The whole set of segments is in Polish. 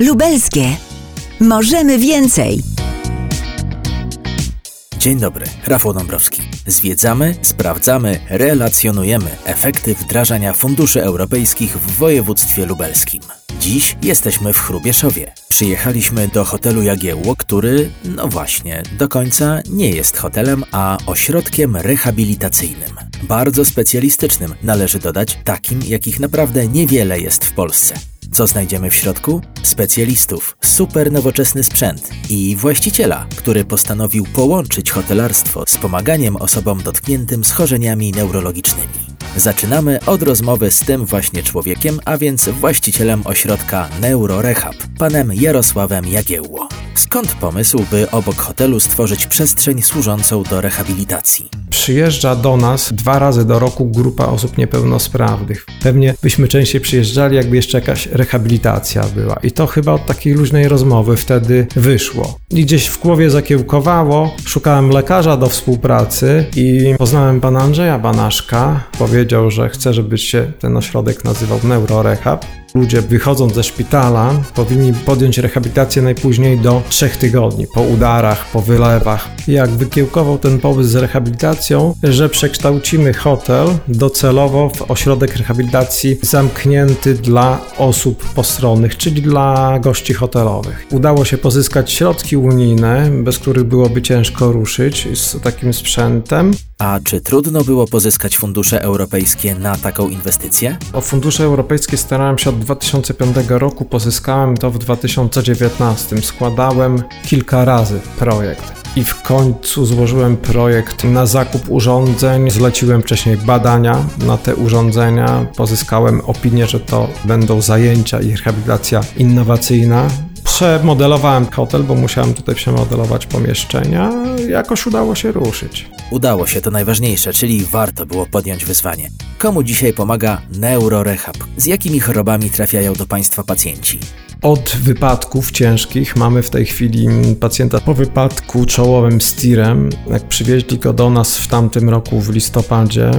Lubelskie. Możemy więcej. Dzień dobry, Rafał Dąbrowski. Zwiedzamy, sprawdzamy, relacjonujemy efekty wdrażania funduszy europejskich w województwie lubelskim. Dziś jesteśmy w Chrubieszowie. Przyjechaliśmy do hotelu Jagiełło, który, no właśnie, do końca nie jest hotelem, a ośrodkiem rehabilitacyjnym. Bardzo specjalistycznym, należy dodać, takim, jakich naprawdę niewiele jest w Polsce. Co znajdziemy w środku? Specjalistów, super nowoczesny sprzęt i właściciela, który postanowił połączyć hotelarstwo z pomaganiem osobom dotkniętym schorzeniami neurologicznymi. Zaczynamy od rozmowy z tym właśnie człowiekiem, a więc właścicielem ośrodka Neurorehab, panem Jarosławem Jagiełło. Skąd pomysł, by obok hotelu stworzyć przestrzeń służącą do rehabilitacji? Przyjeżdża do nas dwa razy do roku grupa osób niepełnosprawnych. Pewnie byśmy częściej przyjeżdżali, jakby jeszcze jakaś rehabilitacja była. I to chyba od takiej luźnej rozmowy wtedy wyszło. I gdzieś w głowie zakiełkowało, szukałem lekarza do współpracy i poznałem pana Andrzeja Banaszka. Powiedział, że chce, żeby się ten ośrodek nazywał Neurorehab. Ludzie wychodząc ze szpitala powinni podjąć rehabilitację najpóźniej do trzech tygodni, po udarach, po wylewach. Jak wykiełkował ten pomysł z rehabilitacją, że przekształcimy hotel docelowo w ośrodek rehabilitacji zamknięty dla osób postronnych, czyli dla gości hotelowych. Udało się pozyskać środki unijne, bez których byłoby ciężko ruszyć z takim sprzętem. A czy trudno było pozyskać fundusze europejskie na taką inwestycję? O fundusze europejskie starałem się od 2005 roku, pozyskałem to w 2019. Składałem kilka razy projekt. I w końcu złożyłem projekt na zakup urządzeń. Zleciłem wcześniej badania na te urządzenia. Pozyskałem opinię, że to będą zajęcia i rehabilitacja innowacyjna przemodelowałem hotel, bo musiałem tutaj przemodelować pomieszczenia. Jakoś udało się ruszyć. Udało się, to najważniejsze, czyli warto było podjąć wyzwanie. Komu dzisiaj pomaga Neurorehab? Z jakimi chorobami trafiają do Państwa pacjenci? Od wypadków ciężkich mamy w tej chwili pacjenta po wypadku czołowym z tirem. Jak przywieźli go do nas w tamtym roku w listopadzie,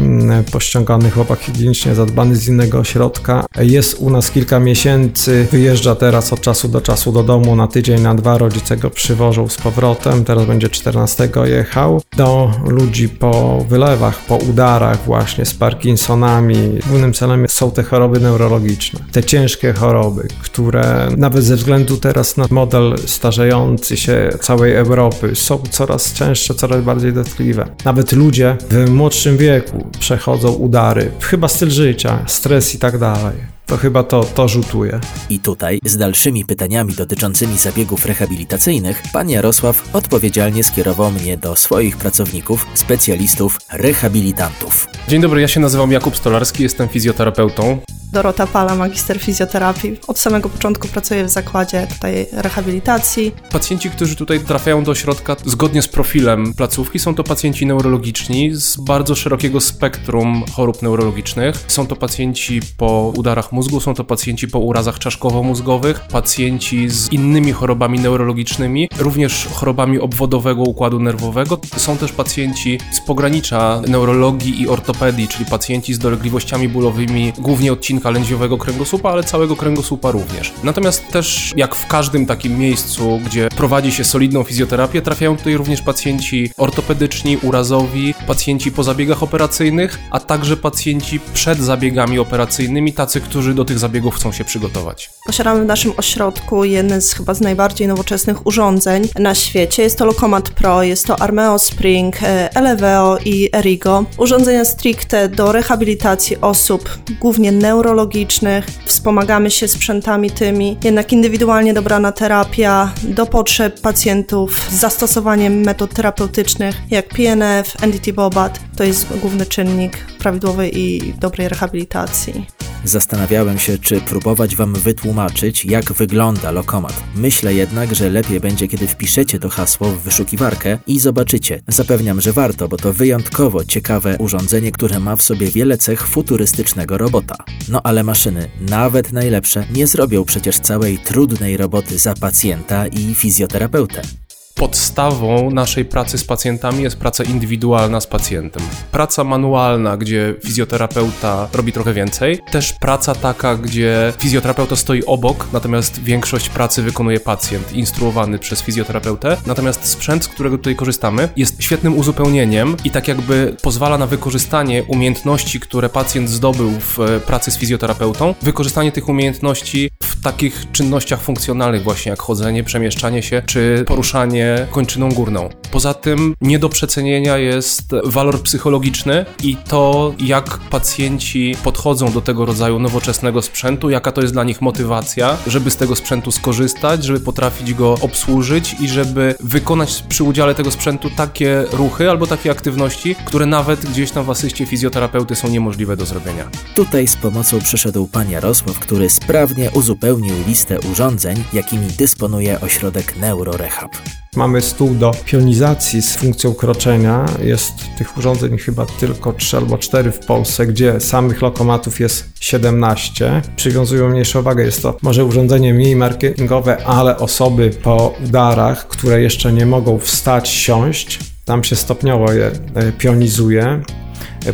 pościągany chłopak higienicznie zadbany z innego ośrodka, jest u nas kilka miesięcy, wyjeżdża teraz od czasu do czasu do domu na tydzień, na dwa, rodzice go przywożą z powrotem, teraz będzie 14 jechał. Do ludzi po wylewach, po udarach właśnie z Parkinsonami. Głównym celem są te choroby neurologiczne, te ciężkie choroby, które nawet ze względu teraz na model starzejący się całej Europy, są coraz częstsze, coraz bardziej dotkliwe. Nawet ludzie w młodszym wieku przechodzą udary, chyba styl życia, stres i tak dalej to chyba to, to rzutuje. I tutaj z dalszymi pytaniami dotyczącymi zabiegów rehabilitacyjnych pan Jarosław odpowiedzialnie skierował mnie do swoich pracowników, specjalistów, rehabilitantów. Dzień dobry, ja się nazywam Jakub Stolarski, jestem fizjoterapeutą. Dorota Pala, magister fizjoterapii. Od samego początku pracuję w zakładzie tutaj rehabilitacji. Pacjenci, którzy tutaj trafiają do środka zgodnie z profilem placówki, są to pacjenci neurologiczni z bardzo szerokiego spektrum chorób neurologicznych. Są to pacjenci po udarach mózgu, są to pacjenci po urazach czaszkowo-mózgowych, pacjenci z innymi chorobami neurologicznymi, również chorobami obwodowego układu nerwowego. Są też pacjenci z pogranicza neurologii i ortopedii, czyli pacjenci z dolegliwościami bólowymi, głównie odcinka odcinka lędźwiowego kręgosłupa, ale całego kręgosłupa również. Natomiast też jak w każdym takim miejscu, gdzie prowadzi się solidną fizjoterapię, trafiają tutaj również pacjenci ortopedyczni, urazowi, pacjenci po zabiegach operacyjnych, a także pacjenci przed zabiegami operacyjnymi, tacy, którzy do tych zabiegów chcą się przygotować. Posiadamy w naszym ośrodku jeden z chyba z najbardziej nowoczesnych urządzeń na świecie. Jest to Lokomat Pro, jest to Armeo Spring, e, Eleveo i Erigo. Urządzenia stricte do rehabilitacji osób, głównie neuro neurologicznych, wspomagamy się sprzętami tymi, jednak indywidualnie dobrana terapia do potrzeb pacjentów z zastosowaniem metod terapeutycznych jak PNF, NDT-BOBAT to jest główny czynnik prawidłowej i dobrej rehabilitacji. Zastanawiałem się, czy próbować Wam wytłumaczyć, jak wygląda lokomat. Myślę jednak, że lepiej będzie, kiedy wpiszecie to hasło w wyszukiwarkę i zobaczycie. Zapewniam, że warto, bo to wyjątkowo ciekawe urządzenie, które ma w sobie wiele cech futurystycznego robota. No ale maszyny, nawet najlepsze, nie zrobią przecież całej trudnej roboty za pacjenta i fizjoterapeutę. Podstawą naszej pracy z pacjentami jest praca indywidualna z pacjentem. Praca manualna, gdzie fizjoterapeuta robi trochę więcej, też praca taka, gdzie fizjoterapeuta stoi obok, natomiast większość pracy wykonuje pacjent, instruowany przez fizjoterapeutę. Natomiast sprzęt, z którego tutaj korzystamy, jest świetnym uzupełnieniem i tak jakby pozwala na wykorzystanie umiejętności, które pacjent zdobył w pracy z fizjoterapeutą, wykorzystanie tych umiejętności w takich czynnościach funkcjonalnych właśnie jak chodzenie, przemieszczanie się czy poruszanie kończyną górną. Poza tym nie do przecenienia jest walor psychologiczny i to jak pacjenci podchodzą do tego rodzaju nowoczesnego sprzętu, jaka to jest dla nich motywacja, żeby z tego sprzętu skorzystać, żeby potrafić go obsłużyć i żeby wykonać przy udziale tego sprzętu takie ruchy albo takie aktywności, które nawet gdzieś tam w asyście fizjoterapeuty są niemożliwe do zrobienia. Tutaj z pomocą przyszedł pan Jarosław, który sprawnie uzupełnił listę urządzeń, jakimi dysponuje ośrodek Neurorehab. Mamy stół do pionizacji z funkcją kroczenia. Jest tych urządzeń chyba tylko 3 albo 4 w Polsce, gdzie samych lokomatów jest 17. Przywiązują mniejszą wagę. Jest to może urządzenie mniej marketingowe, ale osoby po udarach, które jeszcze nie mogą wstać, siąść, tam się stopniowo je e, pionizuje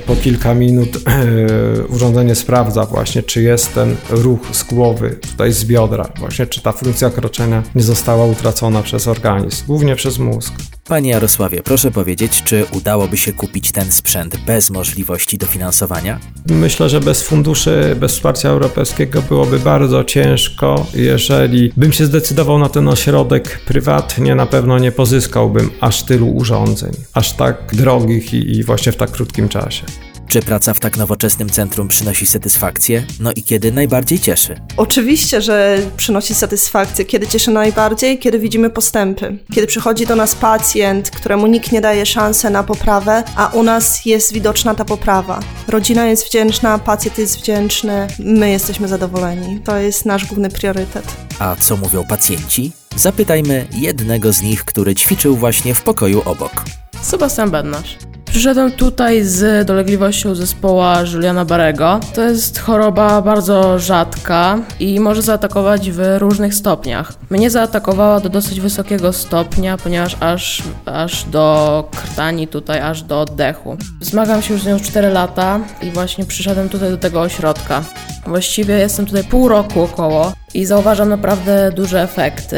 po kilka minut e, urządzenie sprawdza właśnie, czy jest ten ruch z głowy, tutaj z biodra, właśnie czy ta funkcja kroczenia nie została utracona przez organizm, głównie przez mózg. Panie Jarosławie, proszę powiedzieć, czy udałoby się kupić ten sprzęt bez możliwości dofinansowania? Myślę, że bez funduszy, bez wsparcia europejskiego byłoby bardzo ciężko. Jeżeli bym się zdecydował na ten ośrodek prywatnie, na pewno nie pozyskałbym aż tylu urządzeń, aż tak drogich i, i właśnie w tak krótkim czasie. Czy praca w tak nowoczesnym centrum przynosi satysfakcję? No i kiedy najbardziej cieszy? Oczywiście, że przynosi satysfakcję. Kiedy cieszy najbardziej? Kiedy widzimy postępy. Kiedy przychodzi do nas pacjent, któremu nikt nie daje szansy na poprawę, a u nas jest widoczna ta poprawa. Rodzina jest wdzięczna, pacjent jest wdzięczny, my jesteśmy zadowoleni. To jest nasz główny priorytet. A co mówią pacjenci? Zapytajmy jednego z nich, który ćwiczył właśnie w pokoju obok. Sebastian Bednarz. Przyszedłem tutaj z dolegliwością zespoła Juliana Barego. To jest choroba bardzo rzadka i może zaatakować w różnych stopniach. Mnie zaatakowała do dosyć wysokiego stopnia, ponieważ aż, aż do krtani tutaj, aż do oddechu. Zmagam się już z nią 4 lata i właśnie przyszedłem tutaj do tego ośrodka. Właściwie jestem tutaj pół roku około i zauważam naprawdę duże efekty.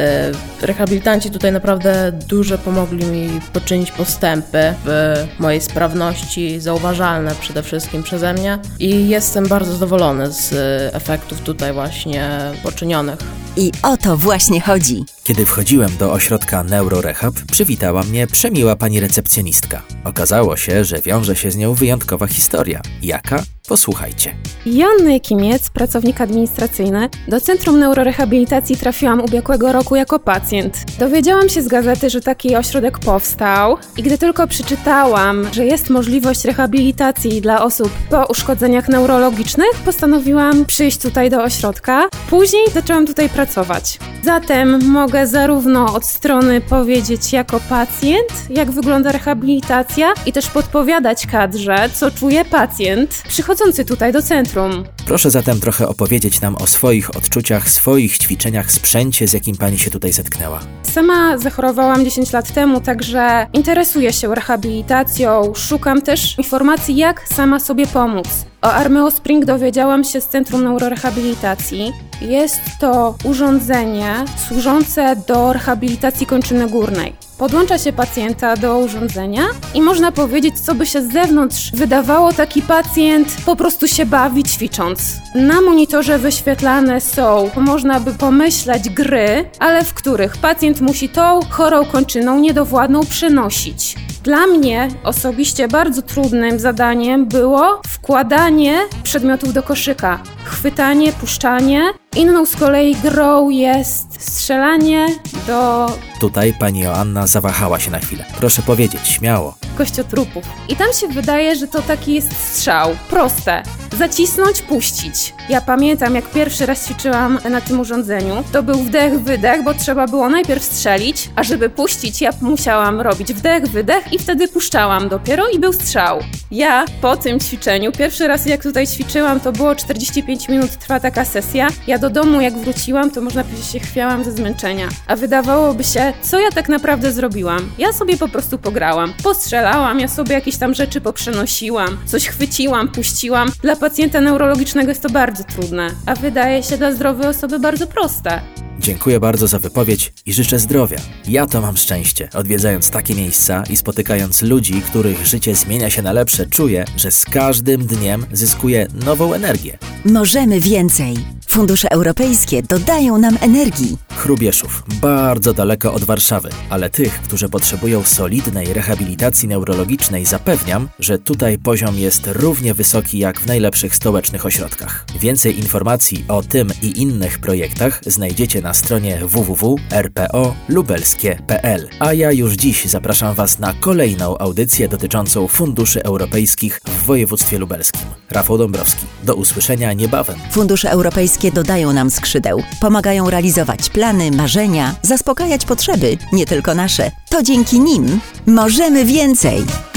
Rehabilitanci tutaj naprawdę duże pomogli mi poczynić postępy w mojej sprawności, zauważalne przede wszystkim przeze mnie i jestem bardzo zadowolony z efektów tutaj właśnie poczynionych. I o to właśnie chodzi. Kiedy wchodziłem do ośrodka Neurorehab, przywitała mnie przemiła pani recepcjonistka. Okazało się, że wiąże się z nią wyjątkowa historia. Jaka? Posłuchajcie. Joanna Jakimiec, pracownik administracyjny. Do Centrum Neurorehabilitacji trafiłam ubiegłego roku jako pacjent. Dowiedziałam się z gazety, że taki ośrodek powstał i gdy tylko przeczytałam, że jest możliwość rehabilitacji dla osób po uszkodzeniach neurologicznych, postanowiłam przyjść tutaj do ośrodka. Później zaczęłam tutaj pracować. Zatem mogę zarówno od strony powiedzieć jako pacjent, jak wygląda rehabilitacja i też podpowiadać kadrze, co czuje pacjent przychodzący tutaj do centrum. Proszę zatem trochę opowiedzieć nam o swoich odczuciach, swoich ćwiczeniach, sprzęcie, z jakim pani się tutaj zetknęła. Sama zachorowałam 10 lat temu, także interesuję się rehabilitacją, szukam też informacji, jak sama sobie pomóc. O Armeo Spring dowiedziałam się z Centrum Neurorehabilitacji. Jest to urządzenie służące do rehabilitacji kończyny górnej. Podłącza się pacjenta do urządzenia i można powiedzieć, co by się z zewnątrz wydawało, taki pacjent po prostu się bawi ćwicząc. Na monitorze wyświetlane są, można by pomyśleć, gry, ale w których pacjent musi tą chorą kończyną niedowładną przenosić. Dla mnie osobiście bardzo trudnym zadaniem było wkładanie przedmiotów do koszyka, chwytanie, puszczanie. Inną z kolei grą jest strzelanie do Tutaj pani Joanna zawahała się na chwilę. Proszę powiedzieć, śmiało. Kościotrupów. I tam się wydaje, że to taki jest strzał. Proste. Zacisnąć, puścić. Ja pamiętam, jak pierwszy raz ćwiczyłam na tym urządzeniu, to był wdech, wydech, bo trzeba było najpierw strzelić, a żeby puścić, ja musiałam robić wdech, wydech i wtedy puszczałam dopiero i był strzał. Ja po tym ćwiczeniu, pierwszy raz jak tutaj ćwiczyłam, to było 45 minut trwa taka sesja. Ja do domu jak wróciłam, to można powiedzieć się chwiałam ze zmęczenia. A wydawałoby się, co ja tak naprawdę zrobiłam? Ja sobie po prostu pograłam. Postrzelałam, ja sobie jakieś tam rzeczy poprzenosiłam, coś chwyciłam, puściłam. Dla pacjenta neurologicznego jest to bardzo trudne, a wydaje się dla zdrowej osoby bardzo proste. Dziękuję bardzo za wypowiedź i życzę zdrowia. Ja to mam szczęście. Odwiedzając takie miejsca i spotykając ludzi, których życie zmienia się na lepsze, czuję, że z każdym dniem zyskuję nową energię. Możemy więcej. Fundusze europejskie dodają nam energii. Chrubieszów, bardzo daleko od Warszawy, ale tych, którzy potrzebują solidnej rehabilitacji neurologicznej, zapewniam, że tutaj poziom jest równie wysoki jak w najlepszych stołecznych ośrodkach. Więcej informacji o tym i innych projektach znajdziecie na stronie www.rpo.lubelskie.pl. A ja już dziś zapraszam Was na kolejną audycję dotyczącą funduszy europejskich w województwie lubelskim. Rafał Dąbrowski. Do usłyszenia niebawem. Fundusze europejskie dodają nam skrzydeł, pomagają realizować plany, marzenia, zaspokajać potrzeby, nie tylko nasze. To dzięki nim możemy więcej.